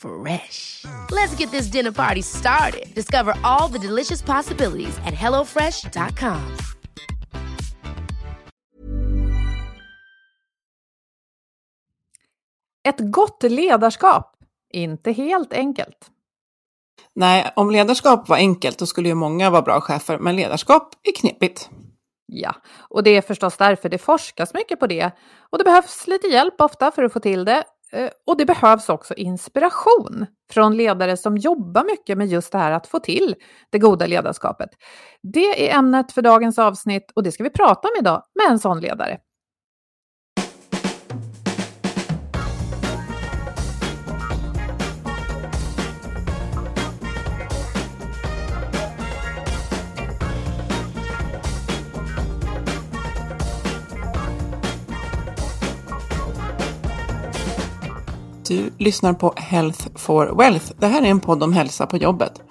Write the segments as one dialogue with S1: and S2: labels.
S1: Fresh. Let's get this dinner party started. Discover all the delicious possibilities at hellofresh.com.
S2: Ett gott ledarskap, inte helt enkelt.
S3: Nej, om ledarskap var enkelt då skulle ju många vara bra chefer, men ledarskap är knepigt.
S2: Ja, och det är förstås därför det forskas mycket på det. Och det behövs lite hjälp ofta för att få till det. Eh, och det behövs också inspiration från ledare som jobbar mycket med just det här att få till det goda ledarskapet. Det är ämnet för dagens avsnitt och det ska vi prata om idag med en sån ledare.
S3: Du lyssnar på Health for Wealth. Det här är en podd om hälsa på jobbet.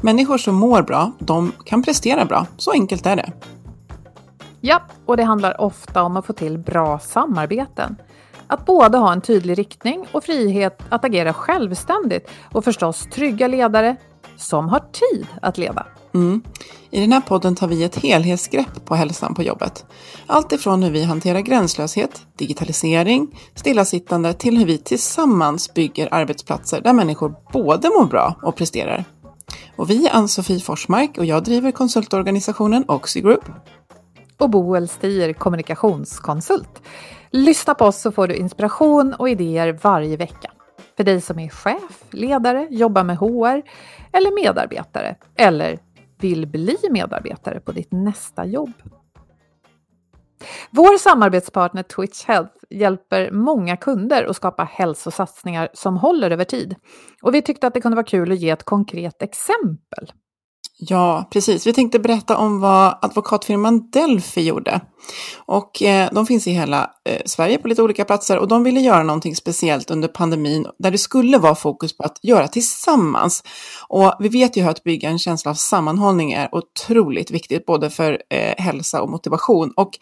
S3: Människor som mår bra, de kan prestera bra. Så enkelt är det.
S2: Ja, och det handlar ofta om att få till bra samarbeten. Att både ha en tydlig riktning och frihet att agera självständigt och förstås trygga ledare som har tid att leda.
S3: Mm. I den här podden tar vi ett helhetsgrepp på hälsan på jobbet. Allt ifrån hur vi hanterar gränslöshet, digitalisering, stillasittande till hur vi tillsammans bygger arbetsplatser där människor både mår bra och presterar. Och vi är Ann-Sofie Forsmark och jag driver konsultorganisationen Oxigroup.
S2: Och Boel Stier, kommunikationskonsult. Lyssna på oss så får du inspiration och idéer varje vecka. För dig som är chef, ledare, jobbar med HR eller medarbetare eller vill bli medarbetare på ditt nästa jobb. Vår samarbetspartner Twitch Health hjälper många kunder att skapa hälsosatsningar som håller över tid. Och vi tyckte att det kunde vara kul att ge ett konkret exempel.
S3: Ja, precis. Vi tänkte berätta om vad advokatfirman Delphi gjorde. Och eh, de finns i hela Eh, Sverige på lite olika platser och de ville göra någonting speciellt under pandemin där det skulle vara fokus på att göra tillsammans. Och vi vet ju hur att bygga en känsla av sammanhållning är otroligt viktigt både för eh, hälsa och motivation. Och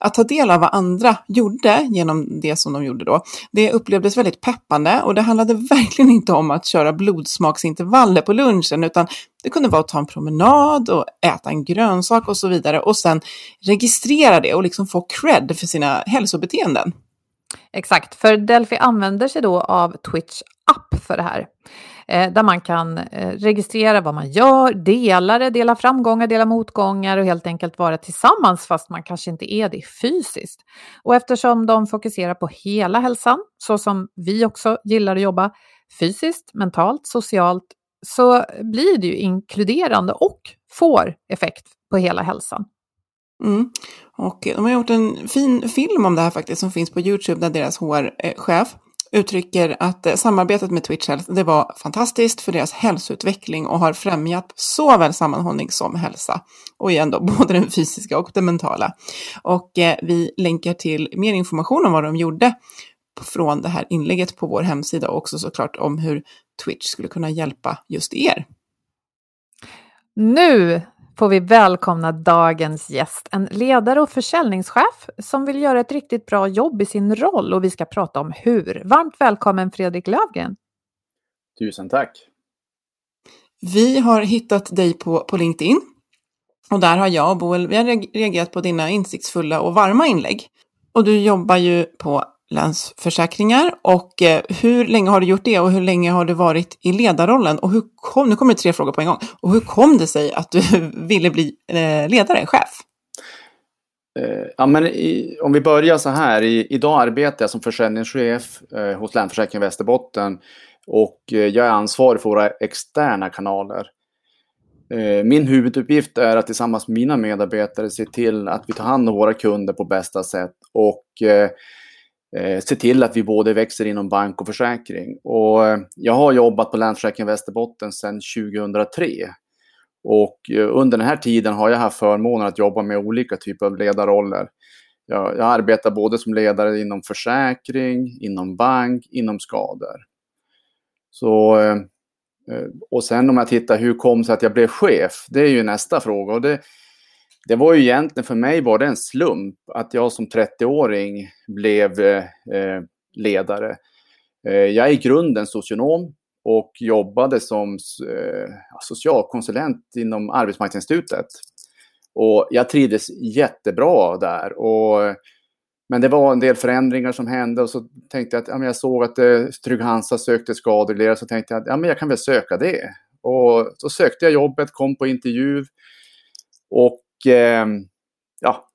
S3: att ta del av vad andra gjorde genom det som de gjorde då, det upplevdes väldigt peppande och det handlade verkligen inte om att köra blodsmaksintervaller på lunchen utan det kunde vara att ta en promenad och äta en grönsak och så vidare och sen registrera det och liksom få cred för sina hälsobeteenden.
S2: Exakt, för Delphi använder sig då av Twitch app för det här. Eh, där man kan eh, registrera vad man gör, dela det, dela framgångar, dela motgångar och helt enkelt vara tillsammans fast man kanske inte är det fysiskt. Och eftersom de fokuserar på hela hälsan, så som vi också gillar att jobba, fysiskt, mentalt, socialt, så blir det ju inkluderande och får effekt på hela hälsan.
S3: Mm. Och eh, de har gjort en fin film om det här faktiskt som finns på YouTube där deras HR-chef uttrycker att eh, samarbetet med Twitch Health det var fantastiskt för deras hälsoutveckling och har främjat såväl sammanhållning som hälsa. Och igen då, både den fysiska och den mentala. Och eh, vi länkar till mer information om vad de gjorde från det här inlägget på vår hemsida och också såklart om hur Twitch skulle kunna hjälpa just er.
S2: Nu får vi välkomna dagens gäst, en ledare och försäljningschef som vill göra ett riktigt bra jobb i sin roll och vi ska prata om hur. Varmt välkommen Fredrik Lövgren!
S4: Tusen tack!
S3: Vi har hittat dig på, på LinkedIn och där har jag och Boel vi har reagerat på dina insiktsfulla och varma inlägg. Och du jobbar ju på Länsförsäkringar och eh, hur länge har du gjort det och hur länge har du varit i ledarrollen? Och hur kom, nu kommer det tre frågor på en gång. Och hur kom det sig att du ville bli eh, ledare, chef?
S4: Eh, ja, men i, om vi börjar så här. I, idag arbetar jag som försäljningschef eh, hos Länsförsäkringen Västerbotten och eh, jag är ansvarig för våra externa kanaler. Eh, min huvuduppgift är att tillsammans med mina medarbetare se till att vi tar hand om våra kunder på bästa sätt och eh, Eh, se till att vi både växer inom bank och försäkring. Och eh, jag har jobbat på Länsförsäkringen Västerbotten sedan 2003. Och eh, under den här tiden har jag haft förmånen att jobba med olika typer av ledarroller. Jag, jag arbetar både som ledare inom försäkring, inom bank, inom skador. Så och sen om jag tittar hur kom det sig att jag blev chef? Det är ju nästa fråga. Och det, det var ju egentligen för mig var det en slump att jag som 30-åring blev eh, ledare. Eh, jag är i grunden socionom och jobbade som eh, socialkonsulent inom Arbetsmarknadsinstitutet. Och jag trivdes jättebra där. Och men det var en del förändringar som hände och så tänkte jag att ja, men jag såg att eh, Trygg-Hansa sökte skadeledare, så tänkte jag att ja, men jag kan väl söka det. Och så sökte jag jobbet, kom på intervju och Ehm, eh, ja,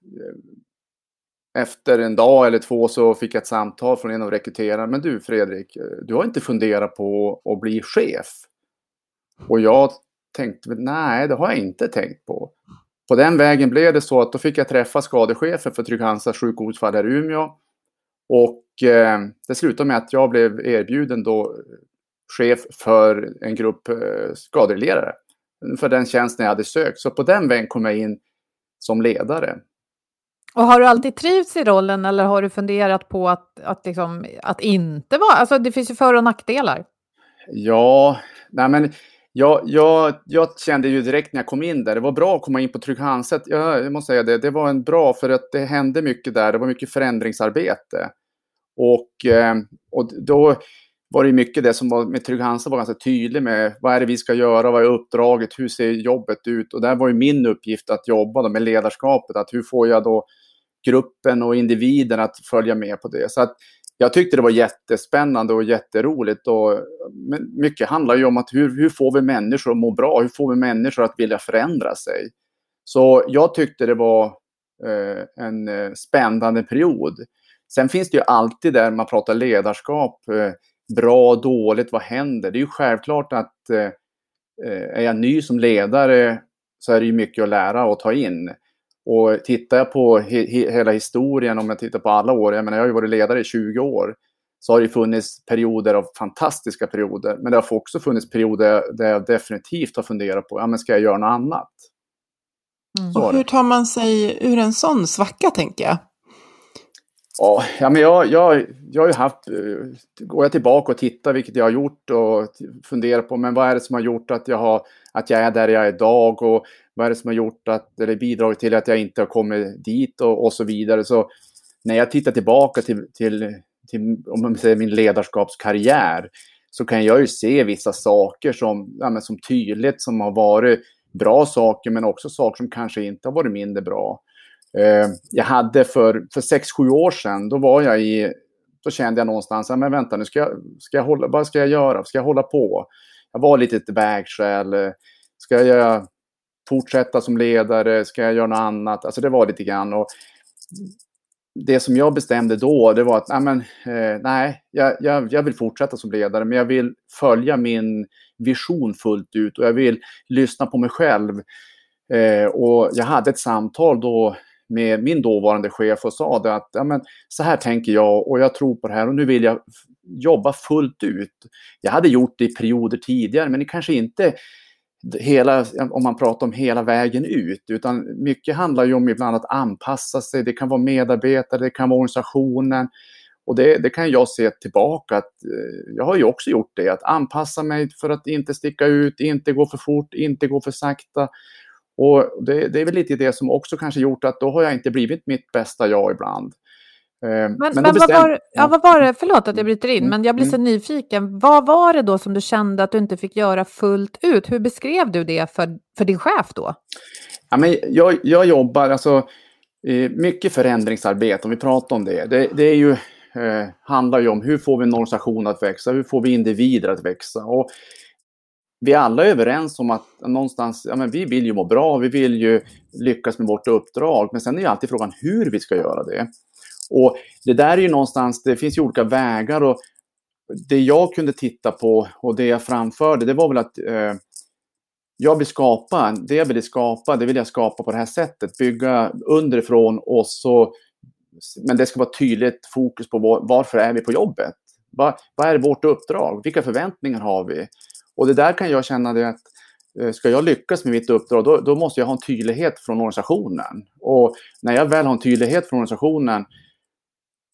S4: efter en dag eller två så fick jag ett samtal från en av rekryterarna. Men du Fredrik, eh, du har inte funderat på att bli chef? Och jag tänkte, nej det har jag inte tänkt på på den vägen blev det så att då fick jag träffa skadechefen för Trygg-Hansa sjukvårdsfall här i Umeå. Och eh, det slutade med att jag blev erbjuden då eh, chef för en grupp eh, skadereglerare. För den tjänsten jag hade sökt. Så på den vägen kom jag in som ledare.
S2: Och har du alltid trivts i rollen eller har du funderat på att, att, liksom, att inte vara... Alltså det finns ju för och nackdelar.
S4: Ja, nej men jag, jag, jag, kände ju direkt när jag kom in där, det var bra att komma in på Trygg Hansa. Jag måste säga det, det var en bra för att det hände mycket där, det var mycket förändringsarbete. Och, eh, och då var det mycket det som var med Trygg Hansa var ganska tydlig med vad är det vi ska göra, vad är uppdraget, hur ser jobbet ut? Och där var ju min uppgift att jobba med ledarskapet, att hur får jag då gruppen och individen att följa med på det. Så att jag tyckte det var jättespännande och jätteroligt. Och, mycket handlar ju om att hur, hur får vi människor att må bra? Hur får vi människor att vilja förändra sig? Så jag tyckte det var eh, en eh, spännande period. Sen finns det ju alltid där man pratar ledarskap, eh, bra, dåligt, vad händer? Det är ju självklart att eh, eh, är jag ny som ledare så är det ju mycket att lära och ta in. Och tittar jag på he hela historien, om jag tittar på alla år, jag menar jag har ju varit ledare i 20 år, så har det funnits perioder av fantastiska perioder. Men det har också funnits perioder där jag definitivt har funderat på, ja men ska jag göra något annat?
S3: Mm. Och hur tar man sig ur en sån svacka, tänker jag?
S4: Ja, men jag, jag, jag har ju haft, eh, går jag tillbaka och tittar vilket jag har gjort och funderar på, men vad är det som har gjort att jag, har, att jag är där jag är idag och vad är det som har gjort att, eller bidragit till att jag inte har kommit dit och, och så vidare. Så när jag tittar tillbaka till, till, till om man säger min ledarskapskarriär så kan jag ju se vissa saker som, ja, som tydligt som har varit bra saker men också saker som kanske inte har varit mindre bra. Eh, jag hade för, för sex sju år sedan, då var jag i, då kände jag någonstans, men vänta nu, ska jag, ska jag hålla, vad ska jag göra? Ska jag hålla på? Jag var lite ett vägskäl. Ska jag fortsätta som ledare? Ska jag göra något annat? Alltså det var lite grann. Och det som jag bestämde då, det var att nej, men, eh, nej jag, jag, jag, vill fortsätta som ledare, men jag vill följa min vision fullt ut och jag vill lyssna på mig själv. Eh, och jag hade ett samtal då med min dåvarande chef och sa det att ja, men, så här tänker jag och jag tror på det här och nu vill jag jobba fullt ut. Jag hade gjort det i perioder tidigare men det kanske inte hela, om man pratar om hela vägen ut, utan mycket handlar ju om ibland att anpassa sig. Det kan vara medarbetare, det kan vara organisationen. Och det, det kan jag se tillbaka att eh, jag har ju också gjort det, att anpassa mig för att inte sticka ut, inte gå för fort, inte gå för sakta. Och det, det, är väl lite det som också kanske gjort att då har jag inte blivit mitt bästa jag ibland.
S2: Eh, men, men, men vad, var, ja, vad var det, förlåt att jag bryter in, mm. men jag blir så mm. nyfiken. Vad var det då som du kände att du inte fick göra fullt ut? Hur beskrev du det för, för din chef då?
S4: Ja, men jag, jag jobbar, alltså mycket förändringsarbete, om vi pratar om det. Det, det är ju, eh, handlar ju om hur får vi en organisation att växa, hur får vi individer att växa. Och vi är alla överens om att någonstans, ja, men vi vill ju må bra, vi vill ju lyckas med vårt uppdrag, men sen är ju alltid frågan hur vi ska göra det. Och det där är ju någonstans, det finns ju olika vägar och det jag kunde titta på och det jag framförde, det var väl att eh, jag vill skapa, det jag vill skapa, det vill jag skapa på det här sättet, bygga underifrån och så, men det ska vara tydligt fokus på var, varför är vi på jobbet? Vad, vad är vårt uppdrag? Vilka förväntningar har vi? Och det där kan jag känna det att eh, ska jag lyckas med mitt uppdrag, då, då, måste jag ha en tydlighet från organisationen. Och när jag väl har en tydlighet från organisationen,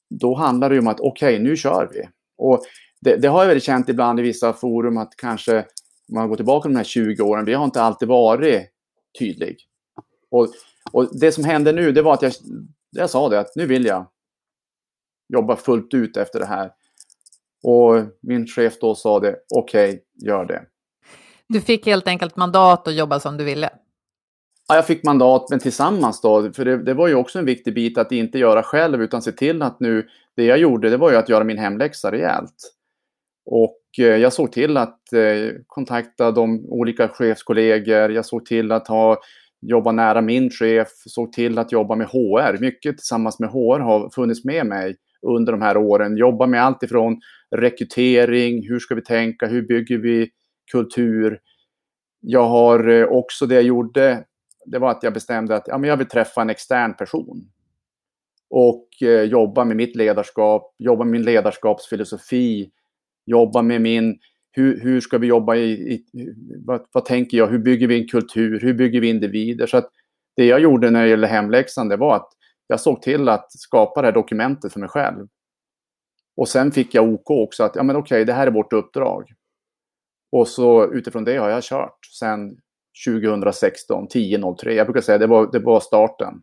S4: då handlar det om att okej, okay, nu kör vi. Och det, det, har jag väl känt ibland i vissa forum att kanske, om man går tillbaka de här 20 åren, vi har inte alltid varit tydlig. Och, och det som hände nu, det var att jag, jag sa det, att nu vill jag jobba fullt ut efter det här. Och min chef då sa det, okej, okay, gör det.
S2: Du fick helt enkelt mandat att jobba som du ville?
S4: Ja, jag fick mandat, men tillsammans då. För det, det, var ju också en viktig bit att inte göra själv, utan se till att nu... Det jag gjorde, det var ju att göra min hemläxa rejält. Och eh, jag såg till att eh, kontakta de olika chefskollegor. Jag såg till att ha, jobba nära min chef. Såg till att jobba med HR. Mycket tillsammans med HR har funnits med mig under de här åren. Jobba med allt ifrån rekrytering, hur ska vi tänka, hur bygger vi kultur. Jag har eh, också det jag gjorde det var att jag bestämde att ja, men jag vill träffa en extern person. Och eh, jobba med mitt ledarskap, jobba med min ledarskapsfilosofi, jobba med min, hur, hur ska vi jobba i, i vad, vad, tänker jag, hur bygger vi en kultur, hur bygger vi individer? Så att det jag gjorde när det gäller hemläxan, det var att jag såg till att skapa det här dokumentet för mig själv. Och sen fick jag OK också att, ja men okej, det här är vårt uppdrag. Och så utifrån det har jag kört sen 2016, 10.03. Jag brukar säga det var, det var starten.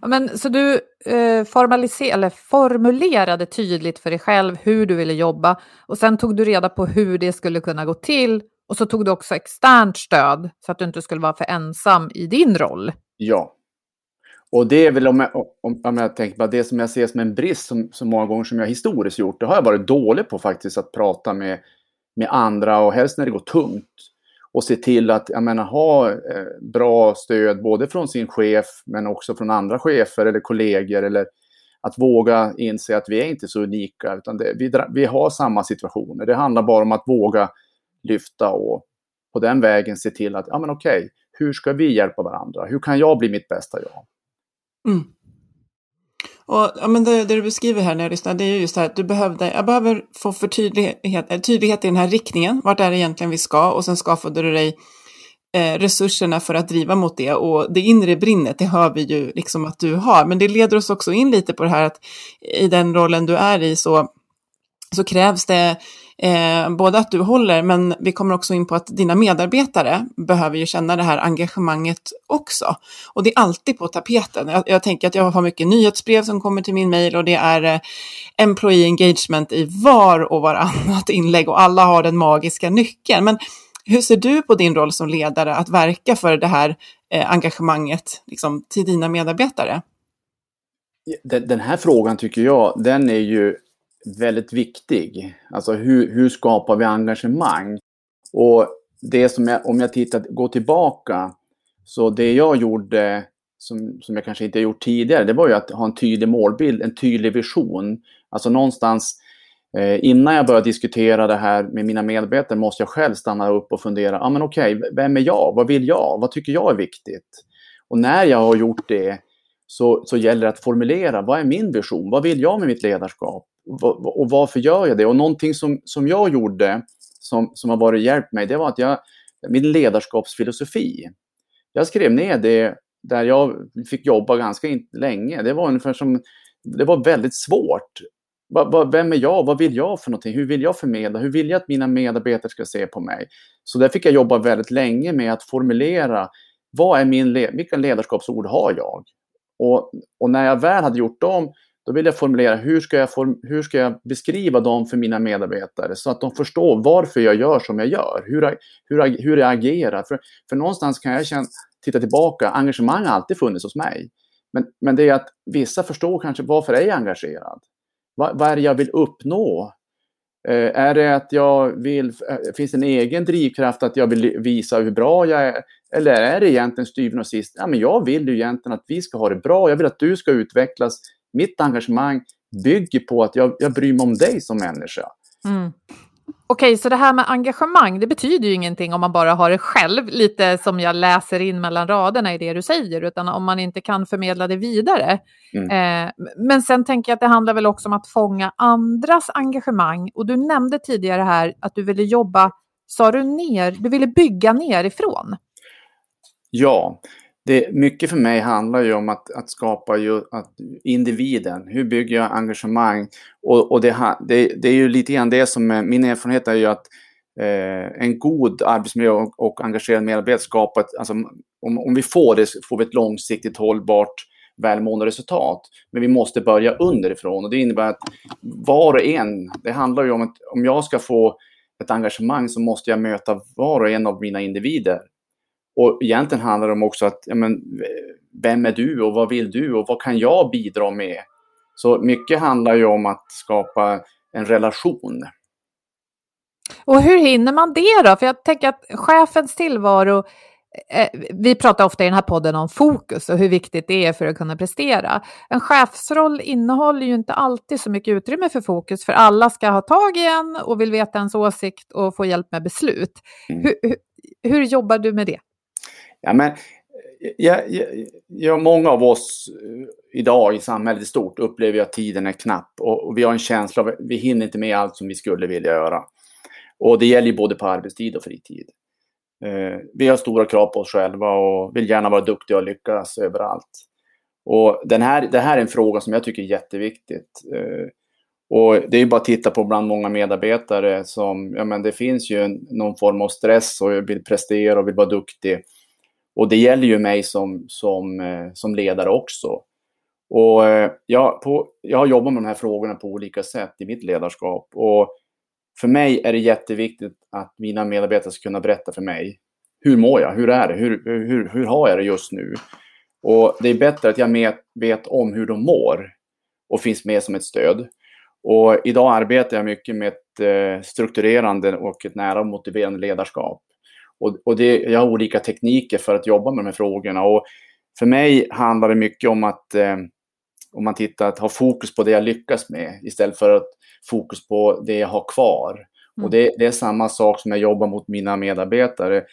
S2: Men, så du eh, formulerade tydligt för dig själv hur du ville jobba och sen tog du reda på hur det skulle kunna gå till och så tog du också externt stöd så att du inte skulle vara för ensam i din roll.
S4: Ja. Och det är väl om jag, om, om jag tänker på det som jag ser som en brist som, så många gånger som jag historiskt gjort. Det har jag varit dålig på faktiskt att prata med, med andra och helst när det går tungt och se till att jag menar, ha eh, bra stöd både från sin chef men också från andra chefer eller kollegor eller att våga inse att vi är inte så unika utan det, vi, vi har samma situationer. Det handlar bara om att våga lyfta och på den vägen se till att, ja men okej, hur ska vi hjälpa varandra? Hur kan jag bli mitt bästa jag? Mm.
S3: Och, ja, men det, det, du beskriver här när jag lyssnar, det är just det här att du behövde, jag behöver få för tydlighet, eh, tydlighet i den här riktningen, vart är det egentligen vi ska? Och sen skaffade du dig eh, resurserna för att driva mot det. Och det inre brinnet, det hör vi ju liksom att du har. Men det leder oss också in lite på det här att i den rollen du är i så, så krävs det Eh, både att du håller, men vi kommer också in på att dina medarbetare behöver ju känna det här engagemanget också. Och det är alltid på tapeten. Jag, jag tänker att jag har mycket nyhetsbrev som kommer till min mail och det är eh, employee engagement i var och varannat inlägg och alla har den magiska nyckeln. Men hur ser du på din roll som ledare att verka för det här eh, engagemanget liksom, till dina medarbetare?
S4: Den här frågan tycker jag, den är ju väldigt viktig. Alltså hur, hur skapar vi engagemang? Och det som jag, om jag tittar, går tillbaka, så det jag gjorde som, som jag kanske inte har gjort tidigare, det var ju att ha en tydlig målbild, en tydlig vision. Alltså någonstans eh, innan jag börjar diskutera det här med mina medarbetare måste jag själv stanna upp och fundera, ja ah, men okej, okay, vem är jag? Vad vill jag? Vad tycker jag är viktigt? Och när jag har gjort det så, så gäller det att formulera, vad är min vision? Vad vill jag med mitt ledarskap? Och varför gör jag det? Och någonting som, som jag gjorde som, som har varit hjälpt mig, det var att jag, min ledarskapsfilosofi, jag skrev ner det där jag fick jobba ganska länge. Det var ungefär som, det var väldigt svårt. Vem är jag? Vad vill jag för någonting? Hur vill jag förmedla? Hur vill jag att mina medarbetare ska se på mig? Så där fick jag jobba väldigt länge med att formulera vad är min, vilka ledarskapsord har jag? Och, och när jag väl hade gjort dem, då vill jag formulera hur ska jag, form, hur ska jag beskriva dem för mina medarbetare så att de förstår varför jag gör som jag gör, hur, hur, hur jag agerar. För, för någonstans kan jag känna, titta tillbaka, engagemang har alltid funnits hos mig. Men, men det är att vissa förstår kanske varför är jag engagerad? Vad, vad är det jag vill uppnå? Eh, är det att jag vill, eh, finns det en egen drivkraft att jag vill visa hur bra jag är? Eller är det egentligen styvn och sist, ja men jag vill ju egentligen att vi ska ha det bra, jag vill att du ska utvecklas. Mitt engagemang bygger på att jag, jag bryr mig om dig som människa. Mm.
S2: Okej, så det här med engagemang, det betyder ju ingenting om man bara har det själv, lite som jag läser in mellan raderna i det du säger, utan om man inte kan förmedla det vidare. Mm. Eh, men sen tänker jag att det handlar väl också om att fånga andras engagemang. Och du nämnde tidigare här att du ville jobba, sa du ner, du ville bygga nerifrån.
S4: Ja, det, mycket för mig handlar ju om att, att skapa ju, att individen. Hur bygger jag engagemang? Och, och det, det, det, är ju lite grann det som är, min erfarenhet är ju att eh, en god arbetsmiljö och, och engagerad medarbetare skapar, ett, alltså, om, om vi får det så får vi ett långsiktigt hållbart välmående resultat. Men vi måste börja underifrån och det innebär att var och en, det handlar ju om att om jag ska få ett engagemang så måste jag möta var och en av mina individer. Och egentligen handlar det om också att, ja, men, vem är du och vad vill du och vad kan jag bidra med? Så mycket handlar ju om att skapa en relation.
S2: Och hur hinner man det då? För jag tänker att chefens tillvaro, eh, vi pratar ofta i den här podden om fokus och hur viktigt det är för att kunna prestera. En chefsroll innehåller ju inte alltid så mycket utrymme för fokus, för alla ska ha tag i en och vill veta ens åsikt och få hjälp med beslut. Mm. Hur, hur, hur jobbar du med det?
S4: Ja, men, eh, ja, ja, ja, många av oss eh, idag i samhället i stort upplever att tiden är knapp och, och vi har en känsla av att vi hinner inte med allt som vi skulle vilja göra. Och det gäller ju både på arbetstid och fritid. Eh, vi har stora krav på oss själva och vill gärna vara duktiga och lyckas överallt. Och den här, det här är en fråga som jag tycker är jätteviktigt. Eh, och det är ju bara att titta på bland många medarbetare som, ja men det finns ju en, någon form av stress och vill prestera och vill vara duktig. Och det gäller ju mig som, som, eh, som ledare också. Och eh, jag, på, jag har jobbat med de här frågorna på olika sätt i mitt ledarskap. Och för mig är det jätteviktigt att mina medarbetare ska kunna berätta för mig. Hur mår jag? Hur är det? Hur, hur, hur har jag det just nu? Och det är bättre att jag med, vet om hur de mår och finns med som ett stöd. Och idag arbetar jag mycket med ett eh, strukturerande och ett nära motiverande ledarskap. Och, och det, jag har olika tekniker för att jobba med de här frågorna. Och för mig handlar det mycket om att, eh, om man tittar, att ha fokus på det jag lyckas med istället för att fokus på det jag har kvar. Mm. Och det, det, är samma sak som jag jobbar mot mina medarbetare.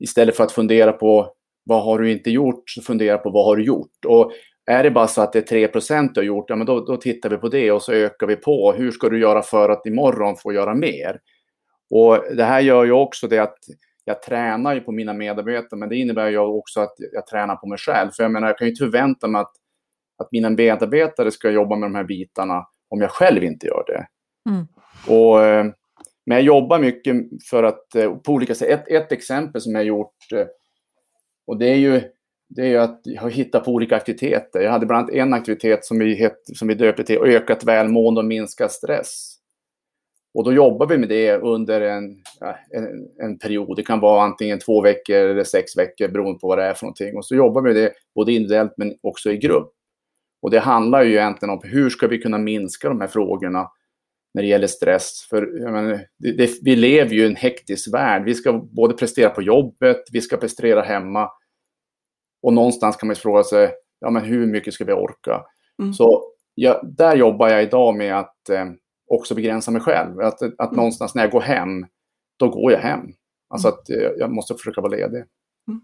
S4: Istället för att fundera på vad har du inte gjort, så fundera på vad har du gjort. Och är det bara så att det är 3 du har gjort, ja, men då, då tittar vi på det och så ökar vi på. Hur ska du göra för att imorgon få göra mer? Och det här gör ju också det att jag tränar ju på mina medarbetare, men det innebär ju också att jag tränar på mig själv. För jag menar, jag kan ju inte förvänta mig att, att mina medarbetare ska jobba med de här bitarna om jag själv inte gör det. Mm. Och, eh, men jag jobbar mycket för att, eh, på olika sätt, ett, ett exempel som jag gjort, eh, och det är ju det är ju att jag hittar på olika aktiviteter. Jag hade bland annat en aktivitet som vi, het, som vi döpte till ökat välmående och minskad stress. Och då jobbar vi med det under en, en, en, period. Det kan vara antingen två veckor eller sex veckor beroende på vad det är för någonting. Och så jobbar vi med det både individuellt men också i grupp. Och det handlar ju egentligen om hur ska vi kunna minska de här frågorna när det gäller stress. För menar, det, det, vi lever ju i en hektisk värld. Vi ska både prestera på jobbet, vi ska prestera hemma. Och någonstans kan man fråga sig, ja men hur mycket ska vi orka? Mm. Så ja, där jobbar jag idag med att eh, också begränsa mig själv. Att, att mm. någonstans när jag går hem, då går jag hem. Alltså mm. att eh, jag måste försöka vara ledig. Mm.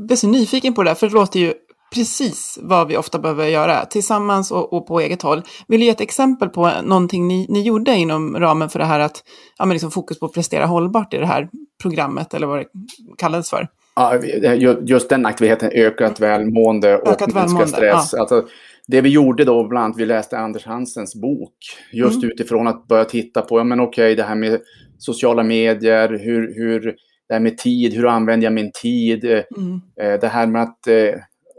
S3: Jag är så nyfiken på det där, för det låter ju precis vad vi ofta behöver göra tillsammans och, och på eget håll. Vill du ge ett exempel på någonting ni, ni gjorde inom ramen för det här att ja, men liksom fokus på att prestera hållbart i det här programmet eller vad det kallades för?
S4: Ja, just den aktiviteten, ökat välmående och ökat minska stress. Ja. Alltså, det vi gjorde då, bland annat, vi läste Anders Hansens bok. Just mm. utifrån att börja titta på, ja men okej, okay, det här med sociala medier, hur, hur det här med tid, hur använder jag min tid? Mm. Det här med att,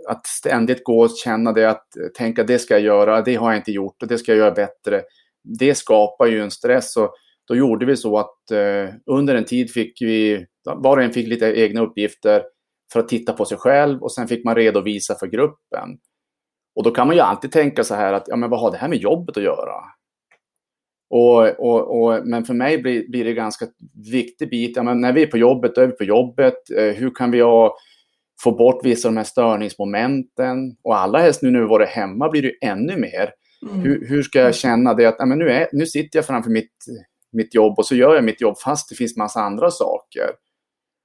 S4: att ständigt gå och känna det, att tänka det ska jag göra, det har jag inte gjort och det ska jag göra bättre. Det skapar ju en stress och då gjorde vi så att under en tid fick vi, var och en fick lite egna uppgifter för att titta på sig själv och sen fick man redovisa för gruppen. Och då kan man ju alltid tänka så här att, ja men vad har det här med jobbet att göra? Och, och, och, men för mig blir, blir det ganska viktig bit, ja, men när vi är på jobbet, då är vi på jobbet. Eh, hur kan vi ha, få bort vissa av de här störningsmomenten? Och alla helst nu när vi varit hemma blir det ju ännu mer. Mm. Hur, hur, ska jag känna det att ja, men nu, är, nu sitter jag framför mitt, mitt jobb och så gör jag mitt jobb fast det finns massa andra saker.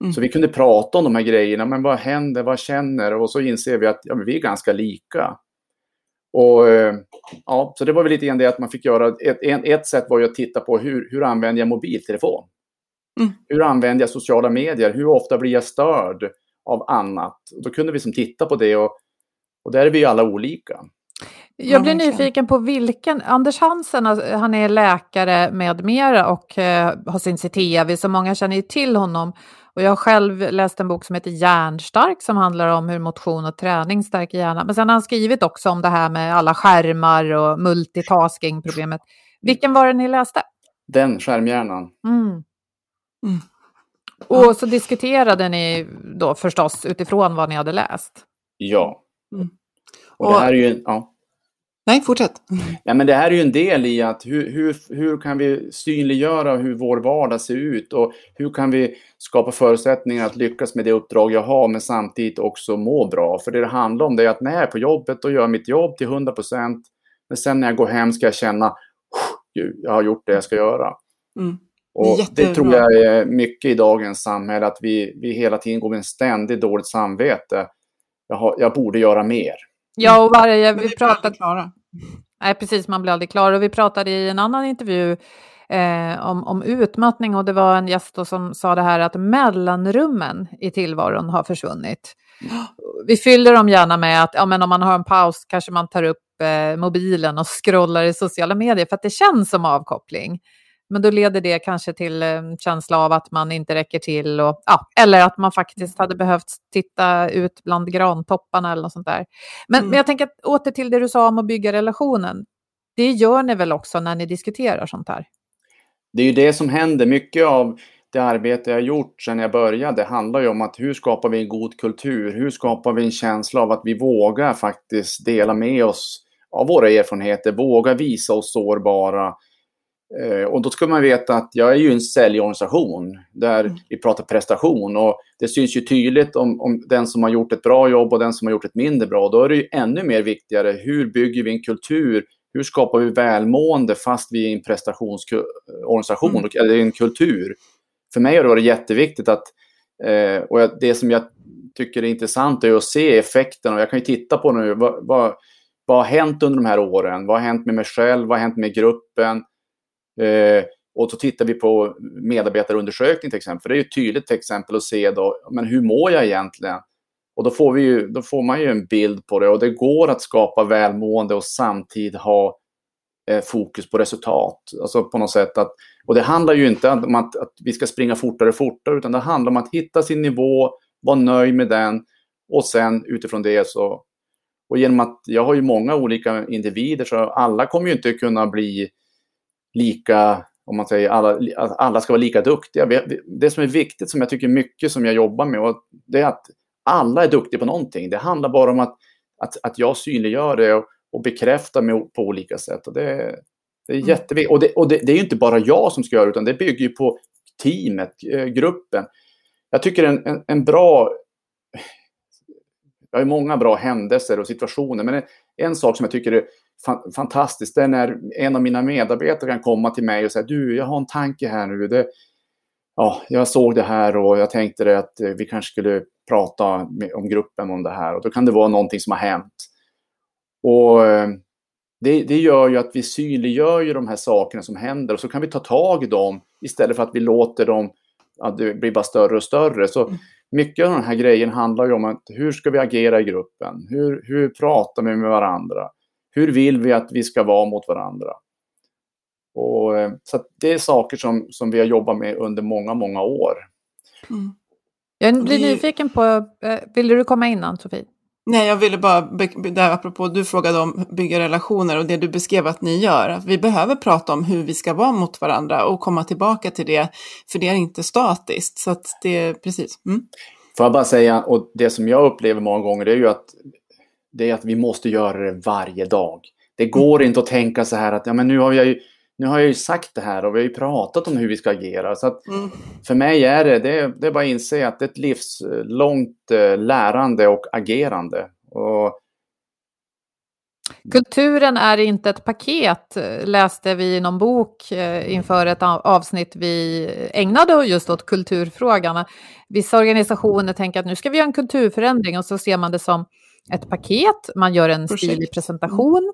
S4: Mm. Så vi kunde prata om de här grejerna, men vad händer, vad känner? Och så inser vi att ja, vi är ganska lika. Och, eh, ja, så det var väl lite grann det att man fick göra. Ett, ett sätt var ju att titta på hur, hur använder jag mobiltelefon? Mm. Hur använder jag sociala medier? Hur ofta blir jag störd av annat? Och då kunde vi som titta på det och, och där är vi ju alla olika.
S2: Jag blir nyfiken på vilken, Anders Hansen, alltså, han är läkare med mera och eh, har sin tv, så många känner ju till honom. Och jag har själv läst en bok som heter Hjärnstark som handlar om hur motion och träning stärker hjärnan. Men sen har han skrivit också om det här med alla skärmar och multitasking-problemet. Vilken var det ni läste?
S4: Den, Skärmhjärnan. Mm. Mm.
S2: Och så diskuterade ni då förstås utifrån vad ni hade läst?
S4: Ja. Mm. Och, och det här är ju... Ja.
S3: Nej, fortsätt.
S4: Ja, men det här är ju en del i att hur, hur, hur kan vi synliggöra hur vår vardag ser ut och hur kan vi skapa förutsättningar att lyckas med det uppdrag jag har men samtidigt också må bra. För det det handlar om det är att när jag är på jobbet och gör mitt jobb till 100 procent men sen när jag går hem ska jag känna jag har gjort det jag ska göra. Mm. Och det tror jag är mycket i dagens samhälle att vi, vi hela tiden går med en ständigt dåligt samvete. Jag, har, jag borde göra mer.
S2: Ja, och varje, vi pratar... Nej, precis, man blir aldrig klar. Och vi pratade i en annan intervju eh, om, om utmattning och det var en gäst som sa det här att mellanrummen i tillvaron har försvunnit. Vi fyller dem gärna med att ja, men om man har en paus kanske man tar upp eh, mobilen och scrollar i sociala medier för att det känns som avkoppling. Men då leder det kanske till en känsla av att man inte räcker till. Och, ja, eller att man faktiskt hade behövt titta ut bland grantopparna eller något sånt där. Men, mm. men jag tänker att, åter till det du sa om att bygga relationen. Det gör ni väl också när ni diskuterar sånt här?
S4: Det är ju det som händer. Mycket av det arbete jag har gjort sedan jag började handlar ju om att hur skapar vi en god kultur? Hur skapar vi en känsla av att vi vågar faktiskt dela med oss av våra erfarenheter, våga visa oss sårbara, Eh, och då ska man veta att jag är ju en säljorganisation där mm. vi pratar prestation och det syns ju tydligt om, om den som har gjort ett bra jobb och den som har gjort ett mindre bra. Då är det ju ännu mer viktigare, hur bygger vi en kultur? Hur skapar vi välmående fast vi är en prestationsorganisation, mm. eller en kultur? För mig har det varit jätteviktigt att, eh, och det som jag tycker är intressant är att se effekten och jag kan ju titta på nu, vad, vad, vad har hänt under de här åren? Vad har hänt med mig själv? Vad har hänt med gruppen? Eh, och så tittar vi på medarbetarundersökning till exempel. För det är ett tydligt till exempel att se då, men hur mår jag egentligen? Och då får, vi ju, då får man ju en bild på det och det går att skapa välmående och samtidigt ha eh, fokus på resultat. Alltså på något sätt att, och det handlar ju inte om att, att vi ska springa fortare och fortare utan det handlar om att hitta sin nivå, vara nöjd med den och sen utifrån det så och genom att jag har ju många olika individer så alla kommer ju inte kunna bli lika, om man säger alla, alla ska vara lika duktiga. Det som är viktigt, som jag tycker mycket som jag jobbar med, det är att alla är duktiga på någonting. Det handlar bara om att, att, att jag synliggör det och, och bekräftar mig på olika sätt. Och det, det är mm. jätteviktigt. Och, det, och det, det, är inte bara jag som ska göra det, utan det bygger ju på teamet, eh, gruppen. Jag tycker en, en, en bra... Jag har många bra händelser och situationer, men en, en sak som jag tycker är fantastiskt det är när en av mina medarbetare kan komma till mig och säga du, jag har en tanke här nu. Det, ja, jag såg det här och jag tänkte det att eh, vi kanske skulle prata med, om gruppen om det här. Och då kan det vara någonting som har hänt. Och eh, det, det, gör ju att vi synliggör ju de här sakerna som händer och så kan vi ta tag i dem istället för att vi låter dem, ja, det blir bara större och större. Så mm. mycket av den här grejen handlar ju om att hur ska vi agera i gruppen? Hur, hur pratar vi med varandra? Hur vill vi att vi ska vara mot varandra? Och, eh, så det är saker som, som vi har jobbat med under många, många år.
S2: Mm. Jag blir nyfiken på, eh, vill du komma in Ann-Sofie?
S3: Nej, jag ville bara, där apropå du frågade om bygga relationer och det du beskrev att ni gör, att vi behöver prata om hur vi ska vara mot varandra och komma tillbaka till det, för det är inte statiskt. Så att det är precis. Mm.
S4: Får jag bara säga, och det som jag upplever många gånger det är ju att, det är att vi måste göra det varje dag. Det går mm. inte att tänka så här att ja, men nu har jag ju nu har jag ju sagt det här och vi har ju pratat om hur vi ska agera. Så att mm. För mig är det, det, det är bara att inse att det är ett livslångt eh, lärande och agerande. Och...
S2: Kulturen är inte ett paket, läste vi i någon bok eh, inför ett avsnitt vi ägnade just åt kulturfrågan. Vissa organisationer tänker att nu ska vi göra en kulturförändring och så ser man det som ett paket, man gör en stilig presentation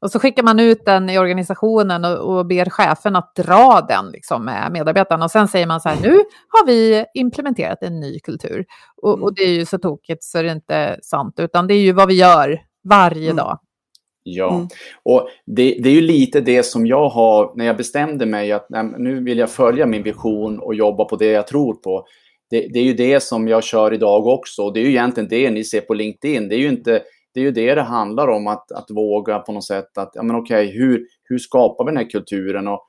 S2: och så skickar man ut den i organisationen och, och ber chefen att dra den liksom, med medarbetarna. Och sen säger man så här, nu har vi implementerat en ny kultur. Och, och det är ju så tokigt så är det inte sant, utan det är ju vad vi gör varje mm. dag.
S4: Ja, mm. och det, det, är ju lite det som jag har, när jag bestämde mig att nej, nu vill jag följa min vision och jobba på det jag tror på. Det, det, är ju det som jag kör idag också. Och det är ju egentligen det ni ser på LinkedIn. Det är ju inte det är ju det det handlar om, att, att våga på något sätt att, ja men okej, hur, hur skapar vi den här kulturen och,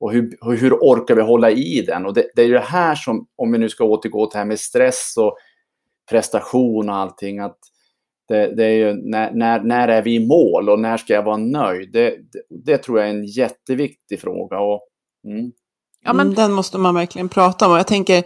S4: och hur, hur orkar vi hålla i den? Och det, det är ju det här som, om vi nu ska återgå till det här med stress och prestation och allting, att det, det är ju när, när, när är vi i mål och när ska jag vara nöjd? Det, det, det tror jag är en jätteviktig fråga. Och, mm.
S3: Ja, men... Mm, den måste man verkligen prata om. Och jag tänker,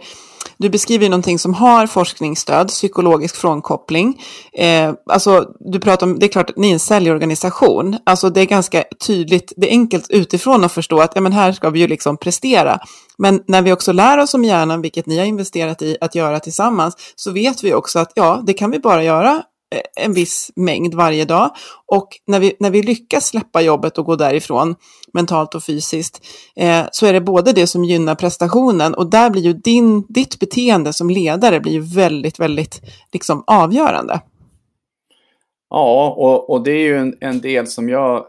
S3: du beskriver ju någonting som har forskningsstöd, psykologisk frånkoppling. Eh, alltså, du pratar om, det är klart att ni är en säljorganisation. Alltså det är ganska tydligt, det är enkelt utifrån att förstå att ja, men här ska vi ju liksom prestera. Men när vi också lär oss om hjärnan, vilket ni har investerat i att göra tillsammans, så vet vi också att ja, det kan vi bara göra en viss mängd varje dag. Och när vi, när vi lyckas släppa jobbet och gå därifrån, mentalt och fysiskt, eh, så är det både det som gynnar prestationen och där blir ju din, ditt beteende som ledare blir ju väldigt, väldigt liksom avgörande.
S4: Ja, och, och det är ju en, en del som jag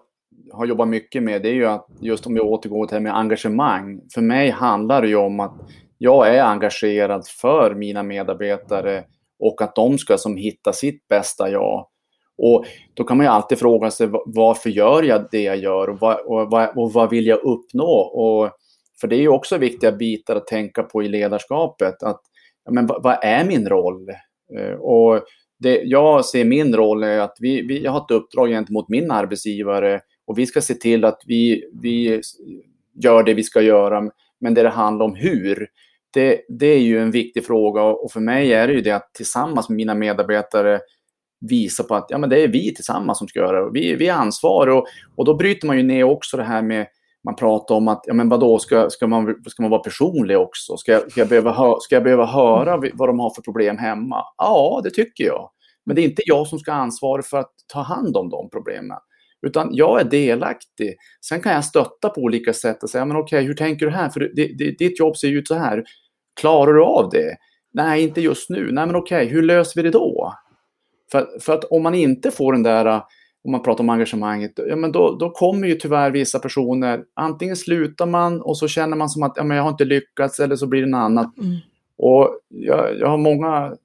S4: har jobbat mycket med, det är ju att just om vi återgår till det här med engagemang. För mig handlar det ju om att jag är engagerad för mina medarbetare och att de ska som hitta sitt bästa jag. Och då kan man ju alltid fråga sig varför gör jag det jag gör och vad, och vad, och vad vill jag uppnå? Och, för det är ju också viktiga bitar att tänka på i ledarskapet. Att, ja, men vad, vad är min roll? Eh, och det, jag ser min roll är att vi, vi jag har ett uppdrag gentemot min arbetsgivare och vi ska se till att vi, vi gör det vi ska göra. Men det det handlar om hur, det, det är ju en viktig fråga och för mig är det ju det att tillsammans med mina medarbetare visa på att ja, men det är vi tillsammans som ska göra det. Vi, vi är ansvariga och, och då bryter man ju ner också det här med man pratar om att, ja men vadå, ska, ska, man, ska man vara personlig också? Ska jag, ska, jag behöva hö, ska jag behöva höra vad de har för problem hemma? Ja, det tycker jag. Men det är inte jag som ska ha ansvar för att ta hand om de problemen. Utan jag är delaktig. Sen kan jag stötta på olika sätt och säga, men okej, hur tänker du här? För det, det, ditt jobb ser ju ut så här. Klarar du av det? Nej, inte just nu. Nej, men okej, hur löser vi det då? För, för att om man inte får den där, om man pratar om engagemanget, ja, men då, då kommer ju tyvärr vissa personer, antingen slutar man och så känner man som att ja, men jag har inte lyckats eller så blir det något annat. Mm. Och jag, jag har många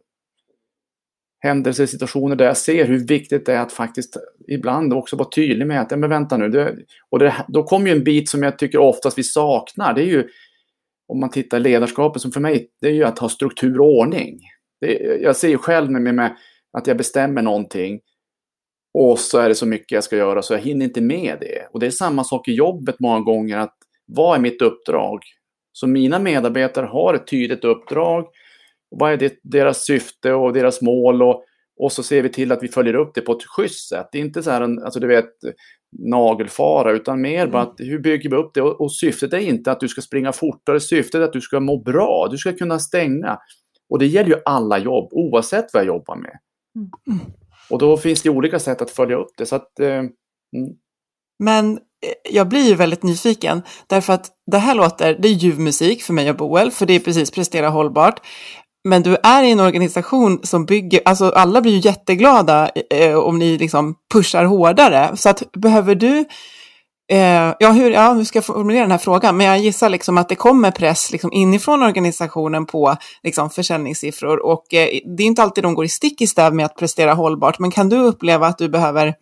S4: händelser, situationer där jag ser hur viktigt det är att faktiskt ibland också vara tydlig med att, men vänta nu, det, och det, då kommer ju en bit som jag tycker oftast vi saknar, det är ju om man tittar ledarskapet som för mig, det är ju att ha struktur och ordning. Det, jag ser ju själv med, med att jag bestämmer någonting och så är det så mycket jag ska göra så jag hinner inte med det. Och det är samma sak i jobbet många gånger, att vad är mitt uppdrag? Så mina medarbetare har ett tydligt uppdrag. Vad är det, deras syfte och deras mål? Och, och så ser vi till att vi följer upp det på ett schysst sätt. Det är inte så här, alltså du vet, nagelfara, utan mer mm. bara att hur bygger vi upp det? Och, och, syftet är inte att du ska springa fortare, syftet är att du ska må bra, du ska kunna stänga. Och det gäller ju alla jobb, oavsett vad jag jobbar med. Mm. Och då finns det olika sätt att följa upp det. Så att, eh, mm.
S3: Men eh, jag blir ju väldigt nyfiken, därför att det här låter, det är ljuv musik för mig och Boel, för det är precis prestera hållbart. Men du är i en organisation som bygger, alltså alla blir ju jätteglada eh, om ni liksom pushar hårdare. Så att behöver du Eh, ja, hur, ja, hur ska jag formulera den här frågan? Men jag gissar liksom att det kommer press liksom inifrån organisationen på liksom försäljningssiffror och eh, det är inte alltid de går i stick i stäv med att prestera hållbart. Men kan du uppleva att du behöver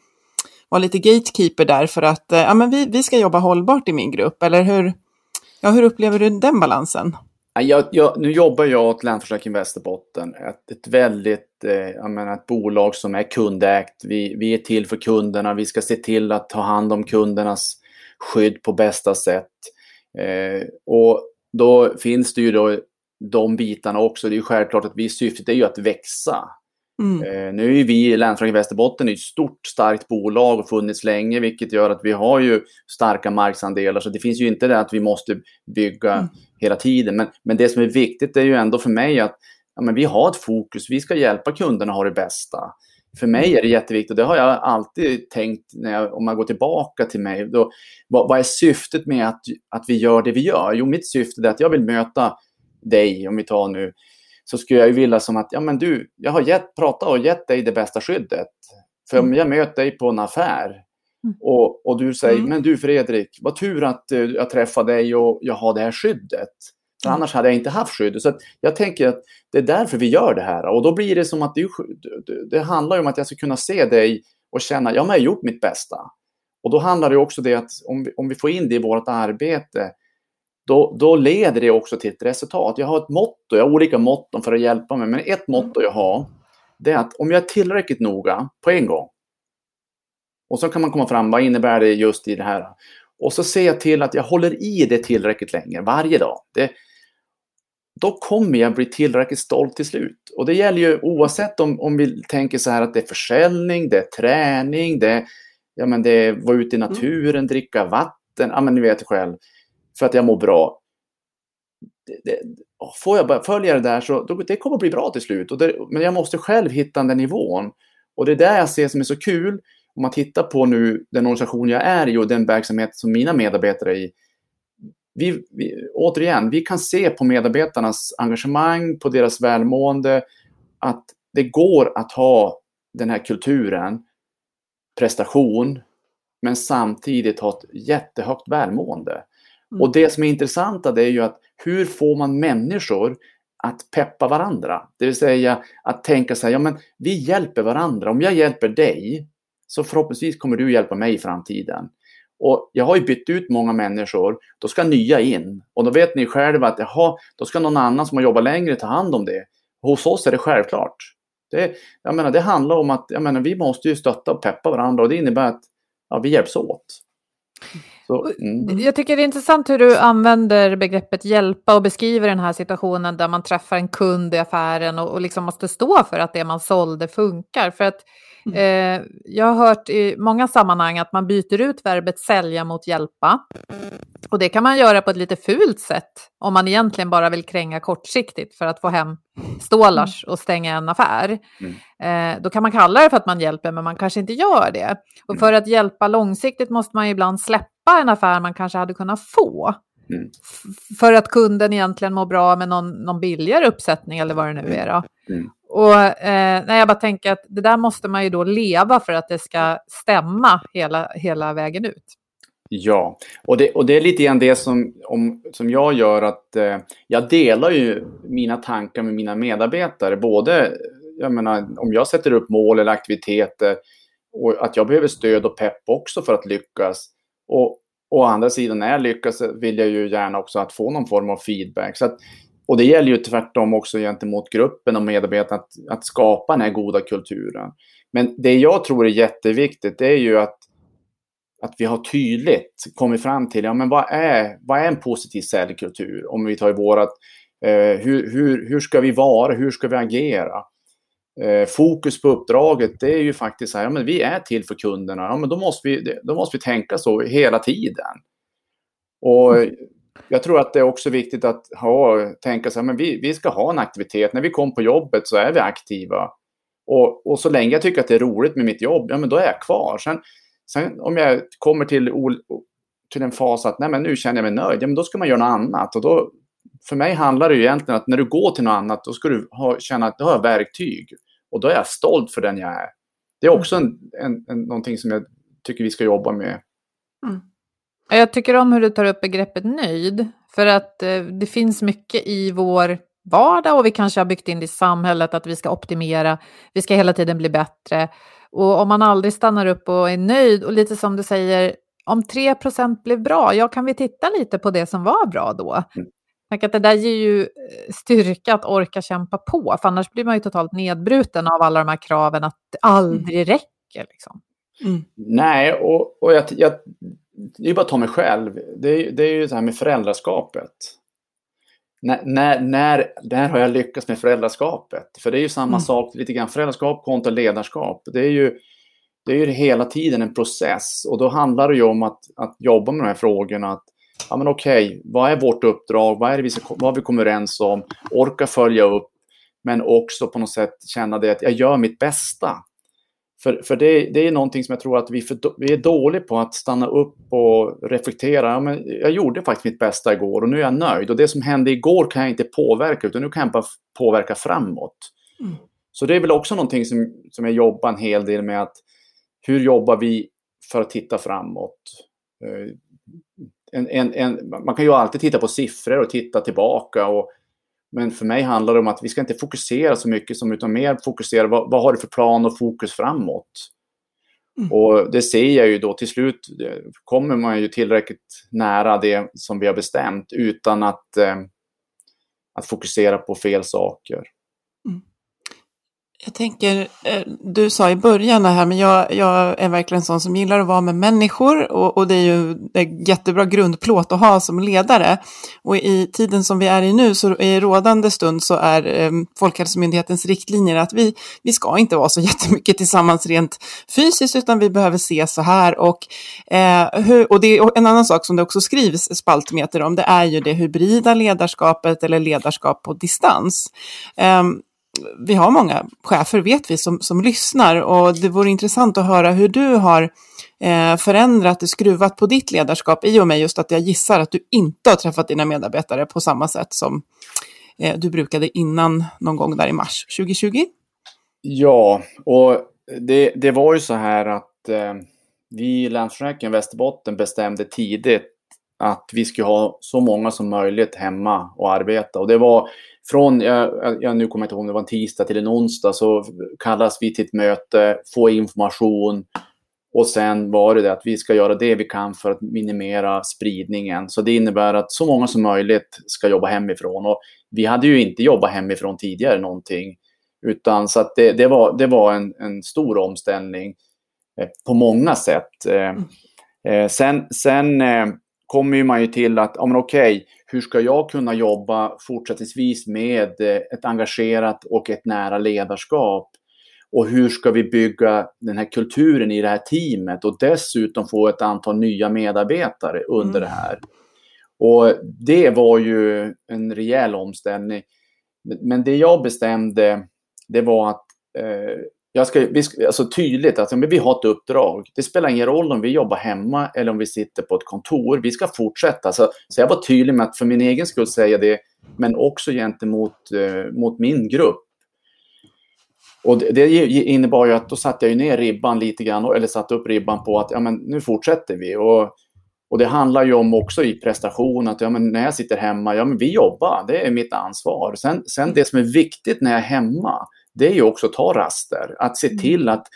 S3: vara lite gatekeeper där för att eh, ja, men vi, vi ska jobba hållbart i min grupp? Eller hur, ja, hur upplever du den balansen?
S4: Jag, jag, nu jobbar jag åt Länsförsäkring Västerbotten, ett, ett väldigt, eh, jag menar ett bolag som är kundägt. Vi, vi är till för kunderna, vi ska se till att ta hand om kundernas skydd på bästa sätt. Eh, och då finns det ju då de bitarna också. Det är ju självklart att vi syftet är ju att växa. Mm. Eh, nu är vi i Länsförsäkring Västerbotten ett stort starkt bolag och funnits länge vilket gör att vi har ju starka marknadsandelar så det finns ju inte det att vi måste bygga mm. hela tiden. Men, men det som är viktigt är ju ändå för mig att ja, men vi har ett fokus, vi ska hjälpa kunderna att ha det bästa. För mig är det jätteviktigt och det har jag alltid tänkt när jag, om man går tillbaka till mig. Då, vad, vad är syftet med att, att vi gör det vi gör? Jo, mitt syfte är att jag vill möta dig, om vi tar nu så skulle jag ju vilja som att, ja men du, jag har gett, pratat och gett dig det bästa skyddet. För om mm. jag möter dig på en affär mm. och, och du säger, mm. men du Fredrik, vad tur att uh, jag träffade dig och jag har det här skyddet. För mm. annars hade jag inte haft skyddet. Så jag tänker att det är därför vi gör det här. Och då blir det som att det, det handlar om att jag ska kunna se dig och känna, ja men jag har gjort mitt bästa. Och då handlar det också det att om vi, om vi får in det i vårt arbete, då, då leder det också till ett resultat. Jag har ett motto, jag har olika motton för att hjälpa mig, men ett motto jag har, det är att om jag är tillräckligt noga på en gång, och så kan man komma fram, vad innebär det just i det här? Och så ser jag till att jag håller i det tillräckligt länge, varje dag. Det, då kommer jag bli tillräckligt stolt till slut. Och det gäller ju oavsett om, om vi tänker så här att det är försäljning, det är träning, det är, ja, men det är vara ute i mm. naturen, dricka vatten, ja men ni vet själv för att jag mår bra. Det, det, får jag bara följa det där så då, det kommer att bli bra till slut. Och det, men jag måste själv hitta den nivån. Och det är det jag ser som är så kul. Om man tittar på nu den organisation jag är i och den verksamhet som mina medarbetare är i. Vi, vi, återigen, vi kan se på medarbetarnas engagemang, på deras välmående, att det går att ha den här kulturen, prestation, men samtidigt ha ett jättehögt välmående. Mm. Och det som är intressanta det är ju att hur får man människor att peppa varandra? Det vill säga att tänka så här, ja men vi hjälper varandra. Om jag hjälper dig så förhoppningsvis kommer du hjälpa mig i framtiden. Och jag har ju bytt ut många människor, då ska nya in. Och då vet ni själva att jaha, då ska någon annan som har jobbat längre ta hand om det. Hos oss är det självklart. Det, jag menar, det handlar om att jag menar, vi måste ju stötta och peppa varandra och det innebär att ja, vi hjälps åt.
S2: Så, mm. Jag tycker det är intressant hur du använder begreppet hjälpa och beskriver den här situationen där man träffar en kund i affären och, och liksom måste stå för att det man sålde funkar. För att Eh, jag har hört i många sammanhang att man byter ut verbet sälja mot hjälpa. Och det kan man göra på ett lite fult sätt om man egentligen bara vill kränga kortsiktigt för att få hem stålars och stänga en affär. Mm. Eh, då kan man kalla det för att man hjälper, men man kanske inte gör det. Och mm. för att hjälpa långsiktigt måste man ibland släppa en affär man kanske hade kunnat få. Mm. För att kunden egentligen mår bra med någon, någon billigare uppsättning eller vad det nu är. Då. Mm. Och eh, när jag bara tänker att det där måste man ju då leva för att det ska stämma hela, hela vägen ut.
S4: Ja, och det, och det är lite grann det som, om, som jag gör att eh, jag delar ju mina tankar med mina medarbetare. Både, jag menar, om jag sätter upp mål eller aktiviteter och att jag behöver stöd och pepp också för att lyckas. Och å andra sidan när jag lyckas eh, vill jag ju gärna också att få någon form av feedback. Så att och det gäller ju tvärtom också gentemot gruppen och medarbetarna att, att skapa den här goda kulturen. Men det jag tror är jätteviktigt det är ju att, att vi har tydligt kommit fram till ja, men vad, är, vad är en positiv säljkultur? Om vi tar i vårat, eh, hur, hur, hur ska vi vara? Hur ska vi agera? Eh, fokus på uppdraget, det är ju faktiskt så här, ja, men vi är till för kunderna. Ja, men då, måste vi, då måste vi tänka så hela tiden. Och jag tror att det är också viktigt att ha, tänka så här, men vi, vi ska ha en aktivitet. När vi kommer på jobbet så är vi aktiva. Och, och så länge jag tycker att det är roligt med mitt jobb, ja men då är jag kvar. Sen, sen om jag kommer till, till en fas att nej men nu känner jag mig nöjd, ja men då ska man göra något annat. Och då, för mig handlar det ju egentligen att när du går till något annat, då ska du ha, känna att du har verktyg. Och då är jag stolt för den jag är. Det är också en, en, en, någonting som jag tycker vi ska jobba med.
S3: Mm.
S2: Jag tycker om hur du tar upp begreppet nöjd. För att eh, det finns mycket i vår vardag och vi kanske har byggt in det i samhället att vi ska optimera, vi ska hela tiden bli bättre. Och om man aldrig stannar upp och är nöjd och lite som du säger, om 3 blev bra, ja kan vi titta lite på det som var bra då? Mm. Att det där ger ju eh, styrka att orka kämpa på, för annars blir man ju totalt nedbruten av alla de här kraven att det aldrig mm. räcker. Liksom.
S4: Mm. Nej, och, och jag, jag, det är bara att ta mig själv. Det, det är ju det här med föräldraskapet. När, när, när, när har jag lyckats med föräldraskapet? För det är ju samma mm. sak, lite grann föräldraskap kontra ledarskap. Det är ju, det är ju hela tiden en process och då handlar det ju om att, att jobba med de här frågorna. Att, ja men okej, vad är vårt uppdrag? Vad är det vi, ska, vad vi kommer överens om? Orka följa upp, men också på något sätt känna det att jag gör mitt bästa. För, för det, det är någonting som jag tror att vi, för, vi är dåliga på att stanna upp och reflektera. Ja, men jag gjorde faktiskt mitt bästa igår och nu är jag nöjd. Och det som hände igår kan jag inte påverka utan nu kan jag bara påverka framåt. Mm. Så det är väl också någonting som, som jag jobbar en hel del med. att Hur jobbar vi för att titta framåt? En, en, en, man kan ju alltid titta på siffror och titta tillbaka. Och, men för mig handlar det om att vi ska inte fokusera så mycket som utan mer fokusera vad, vad har du för plan och fokus framåt. Mm. Och det ser jag ju då till slut kommer man ju tillräckligt nära det som vi har bestämt utan att, eh, att fokusera på fel saker.
S3: Jag tänker, eh, du sa i början det här, men jag, jag är verkligen sån som gillar att vara med människor och, och det är ju en jättebra grundplåt att ha som ledare. Och i tiden som vi är i nu, så i rådande stund, så är eh, Folkhälsomyndighetens riktlinjer att vi, vi ska inte vara så jättemycket tillsammans rent fysiskt, utan vi behöver ses så här. Och, eh, hur, och det är en annan sak som det också skrivs spaltmeter om, det är ju det hybrida ledarskapet eller ledarskap på distans. Eh, vi har många chefer, vet vi, som, som lyssnar och det vore intressant att höra hur du har eh, förändrat och skruvat på ditt ledarskap i och med just att jag gissar att du inte har träffat dina medarbetare på samma sätt som eh, du brukade innan någon gång där i mars 2020.
S4: Ja, och det, det var ju så här att eh, vi i Länsförsäkringen Västerbotten bestämde tidigt att vi skulle ha så många som möjligt hemma och arbeta. Och det var från, jag, jag, nu kommer jag inte ihåg om det var en tisdag till en onsdag, så kallas vi till ett möte, få information och sen var det det att vi ska göra det vi kan för att minimera spridningen. Så det innebär att så många som möjligt ska jobba hemifrån. Och vi hade ju inte jobbat hemifrån tidigare någonting. Utan så att det, det var, det var en, en stor omställning eh, på många sätt. Eh, mm. eh, sen sen eh, kommer man ju till att, ja men okej, hur ska jag kunna jobba fortsättningsvis med eh, ett engagerat och ett nära ledarskap? Och hur ska vi bygga den här kulturen i det här teamet och dessutom få ett antal nya medarbetare under mm. det här? Och det var ju en rejäl omställning. Men det jag bestämde, det var att eh, jag ska, vi ska, alltså tydligt att vi har ett uppdrag. Det spelar ingen roll om vi jobbar hemma eller om vi sitter på ett kontor. Vi ska fortsätta. Så, så jag var tydlig med att för min egen skull säga det, men också gentemot eh, mot min grupp. Och det, det innebar ju att då satte jag ner ribban lite grann, eller satte upp ribban på att ja, men nu fortsätter vi. Och, och det handlar ju om också i prestation att ja, men när jag sitter hemma, ja men vi jobbar, det är mitt ansvar. Sen, sen det som är viktigt när jag är hemma, det är ju också att ta raster. Att se mm. till att,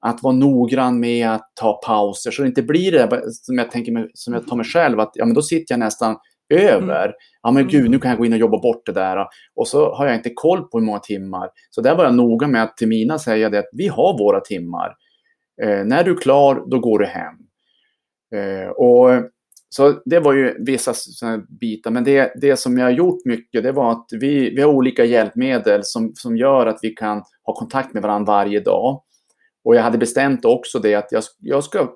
S4: att vara noggrann med att ta pauser så det inte blir det som jag, tänker som jag tar mig själv, att ja, men då sitter jag nästan över. Mm. Ja men gud, nu kan jag gå in och jobba bort det där. Och så har jag inte koll på hur många timmar. Så där var jag noga med att till mina säga det att vi har våra timmar. Eh, när du är klar, då går du hem. Eh, och så det var ju vissa bitar, men det, det som jag har gjort mycket det var att vi, vi har olika hjälpmedel som, som gör att vi kan ha kontakt med varandra varje dag. Och jag hade bestämt också det att jag, jag ska,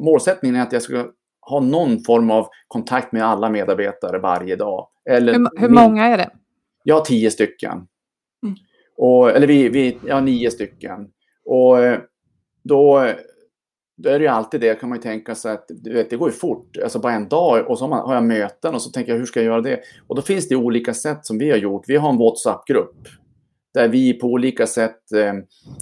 S4: målsättningen är att jag ska ha någon form av kontakt med alla medarbetare varje dag. Eller
S2: hur, hur många är det?
S4: Jag har tio stycken. Mm. Och, eller vi, vi, jag har nio stycken. Och då då är det ju alltid det, kan man ju tänka sig att du vet, det går ju fort. Alltså bara en dag och så har jag möten och så tänker jag hur ska jag göra det? Och då finns det olika sätt som vi har gjort. Vi har en WhatsApp-grupp där vi på olika sätt eh,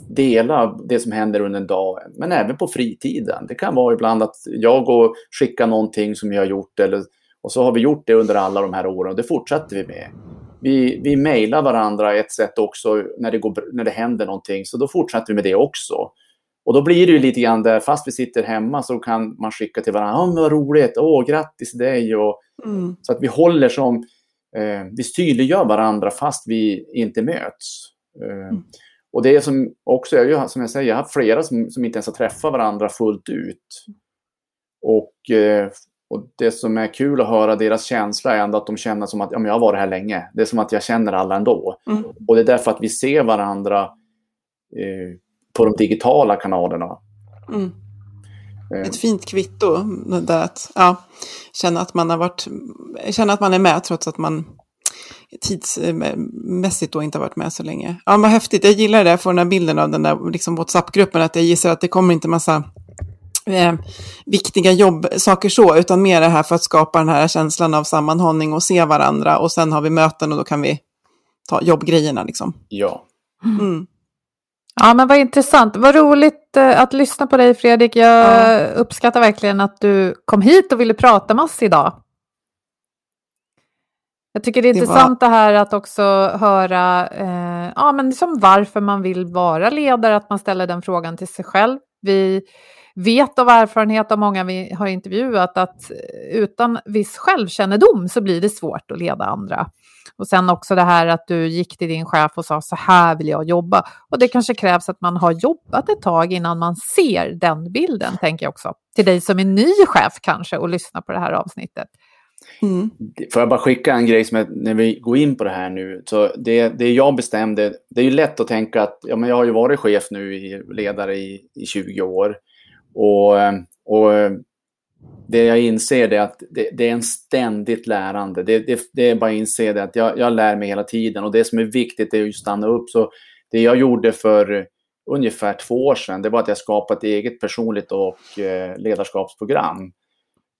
S4: delar det som händer under en dag. men även på fritiden. Det kan vara ibland att jag går och skickar någonting som jag har gjort eller, och så har vi gjort det under alla de här åren och det fortsätter vi med. Vi, vi mejlar varandra ett sätt också när det, går, när det händer någonting, så då fortsätter vi med det också. Och då blir det ju lite grann där, fast vi sitter hemma så kan man skicka till varandra, oh, vad roligt, åh, grattis till dig. Och, mm. Så att vi håller som, eh, vi tydliggör varandra fast vi inte möts. Eh, mm. Och det är som också, jag, som jag säger, jag har haft flera som, som inte ens har träffat varandra fullt ut. Och, eh, och det som är kul att höra deras känsla är ändå att de känner som att ja, men jag har varit här länge. Det är som att jag känner alla ändå. Mm. Och det är därför att vi ser varandra eh, på de digitala kanalerna.
S3: Mm. Eh. Ett fint kvitto. Där att, ja, känna, att man har varit, känna att man är med trots att man tidsmässigt då inte har varit med så länge. Ja, vad häftigt. Jag gillar det, jag får den här bilden av den där liksom WhatsApp-gruppen, att jag gissar att det kommer inte massa eh, viktiga jobbsaker så, utan mer det här för att skapa den här känslan av sammanhållning och se varandra och sen har vi möten och då kan vi ta jobbgrejerna liksom.
S4: Ja.
S2: Mm. Ja, men vad intressant. Vad roligt eh, att lyssna på dig Fredrik. Jag ja. uppskattar verkligen att du kom hit och ville prata med oss idag. Jag tycker det är det intressant var... det här att också höra eh, ja, men liksom varför man vill vara ledare, att man ställer den frågan till sig själv. Vi vet av erfarenhet av många vi har intervjuat att utan viss självkännedom så blir det svårt att leda andra. Och sen också det här att du gick till din chef och sa så här vill jag jobba. Och det kanske krävs att man har jobbat ett tag innan man ser den bilden, tänker jag också. Till dig som är ny chef kanske och lyssnar på det här avsnittet.
S4: Mm. Får jag bara skicka en grej som är, när vi går in på det här nu. Så det, det jag bestämde, det är ju lätt att tänka att ja, men jag har ju varit chef nu, i, ledare i, i 20 år. Och, och det jag inser är att det, det, är en ständigt lärande. Det, det, det är bara att inse det att jag, jag lär mig hela tiden och det som är viktigt är att stanna upp. Så det jag gjorde för ungefär två år sedan, det var att jag skapade ett eget personligt och eh, ledarskapsprogram.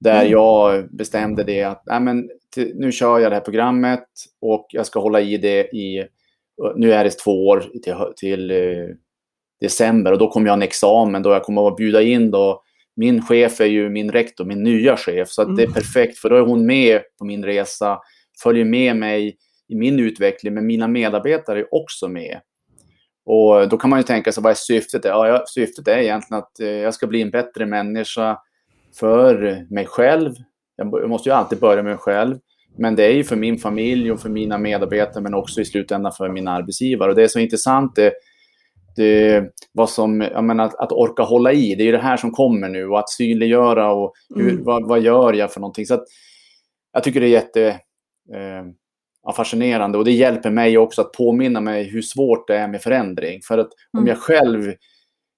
S4: Där mm. jag bestämde det att nej men, nu kör jag det här programmet och jag ska hålla i det i, nu är det två år till, till eh, december och då kommer jag ha en examen då jag kommer att bjuda in då min chef är ju min rektor, min nya chef, så att det är mm. perfekt för då är hon med på min resa, följer med mig i min utveckling, men mina medarbetare är också med. Och då kan man ju tänka sig, vad är syftet? Ja, syftet är egentligen att eh, jag ska bli en bättre människa för mig själv. Jag måste ju alltid börja med mig själv. Men det är ju för min familj och för mina medarbetare, men också i slutändan för min arbetsgivare. Och det är så intressant, det, det, vad som, jag menar, att, att, orka hålla i, det är ju det här som kommer nu och att synliggöra och hur, mm. vad, vad, gör jag för någonting. Så att, jag tycker det är jätte eh, fascinerande och det hjälper mig också att påminna mig hur svårt det är med förändring. För att mm. om jag själv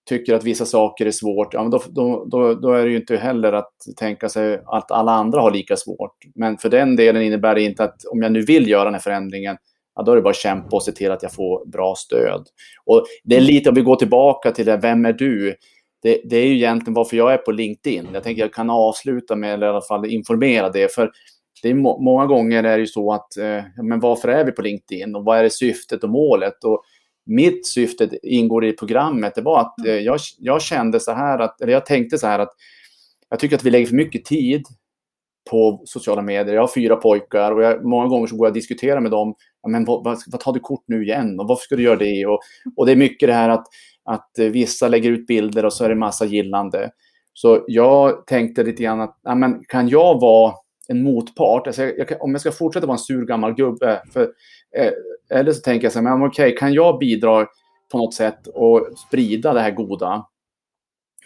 S4: tycker att vissa saker är svårt, ja, men då, då, då, då, är det ju inte heller att tänka sig att alla andra har lika svårt. Men för den delen innebär det inte att om jag nu vill göra den här förändringen, ja, då är det bara att kämpa och se till att jag får bra stöd. Och det är lite, om vi går tillbaka till det, vem är du? Det, det, är ju egentligen varför jag är på LinkedIn. Jag tänker jag kan avsluta med, eller i alla fall informera det. För det är må många gånger är det ju så att, eh, men varför är vi på LinkedIn och vad är syftet och målet? Och mitt syfte ingår i programmet, det var att eh, jag, jag kände så här, att, eller jag tänkte så här att jag tycker att vi lägger för mycket tid på sociala medier. Jag har fyra pojkar och jag, många gånger så går jag och diskuterar med dem. Ja, men vad, vad, vad tar du kort nu igen och varför ska du göra det? Och, och det är mycket det här att, att eh, vissa lägger ut bilder och så är det massa gillande. Så jag tänkte lite grann att ja, men kan jag vara en motpart? Alltså jag, jag, om jag ska fortsätta vara en sur gammal gubbe. För, eh, eller så tänker jag så här, men okej, kan jag bidra på något sätt och sprida det här goda?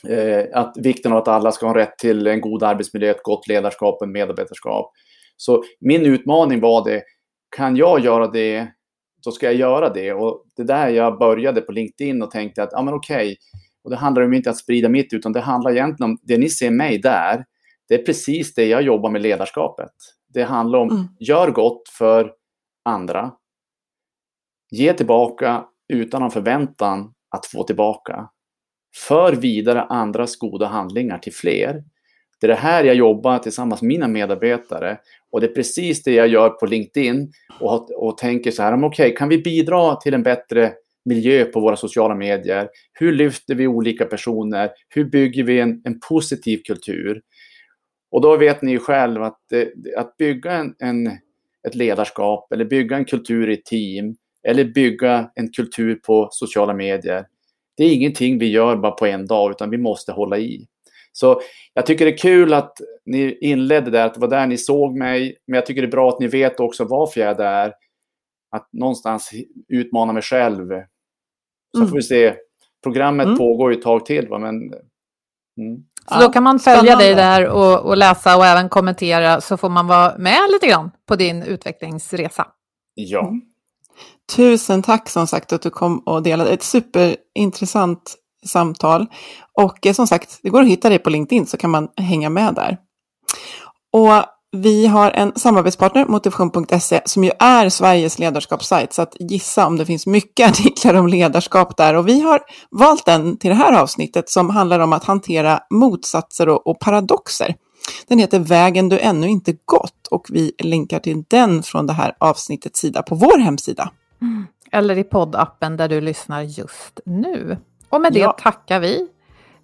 S4: Eh, att vikten av att alla ska ha rätt till en god arbetsmiljö, ett gott ledarskap och medarbetarskap. Så min utmaning var det, kan jag göra det, så ska jag göra det. Och det där jag började på LinkedIn och tänkte att, ja men okej, och det handlar om inte att sprida mitt, utan det handlar egentligen om, det ni ser mig där, det är precis det jag jobbar med ledarskapet. Det handlar om, mm. gör gott för andra, ge tillbaka utan en förväntan att få tillbaka för vidare andras goda handlingar till fler. Det är det här jag jobbar tillsammans med mina medarbetare. Och det är precis det jag gör på LinkedIn och, och tänker så här, okej, okay, kan vi bidra till en bättre miljö på våra sociala medier? Hur lyfter vi olika personer? Hur bygger vi en, en positiv kultur? Och då vet ni ju själv att, eh, att bygga en, en, ett ledarskap eller bygga en kultur i ett team eller bygga en kultur på sociala medier. Det är ingenting vi gör bara på en dag utan vi måste hålla i. Så jag tycker det är kul att ni inledde där, att det var där ni såg mig. Men jag tycker det är bra att ni vet också varför jag är där. Att någonstans utmana mig själv. Så mm. får vi se. Programmet mm. pågår ju ett tag till. Va? Men,
S2: mm. Så då kan man följa Spännande. dig där och, och, läsa och även kommentera så får man vara med lite grann på din utvecklingsresa.
S4: Ja. Mm.
S3: Tusen tack som sagt att du kom och delade ett superintressant samtal. Och eh, som sagt, det går att hitta dig på LinkedIn så kan man hänga med där. Och vi har en samarbetspartner, motivation.se, som ju är Sveriges ledarskapssajt. Så att gissa om det finns mycket artiklar om ledarskap där. Och vi har valt den till det här avsnittet som handlar om att hantera motsatser och, och paradoxer. Den heter Vägen du ännu inte gått och vi länkar till den från det här avsnittets sida på vår hemsida.
S2: Mm. Eller i poddappen där du lyssnar just nu. Och med det ja. tackar vi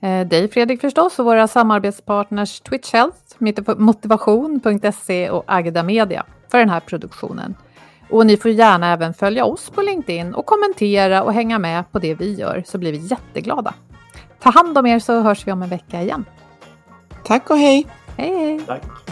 S2: eh, dig Fredrik förstås och våra samarbetspartners Twitch Health, motivation.se och Agda Media för den här produktionen. Och ni får gärna även följa oss på LinkedIn och kommentera och hänga med på det vi gör så blir vi jätteglada. Ta hand om er så hörs vi om en vecka igen.
S3: Tack och hej!
S2: Hej hej!
S4: Tack.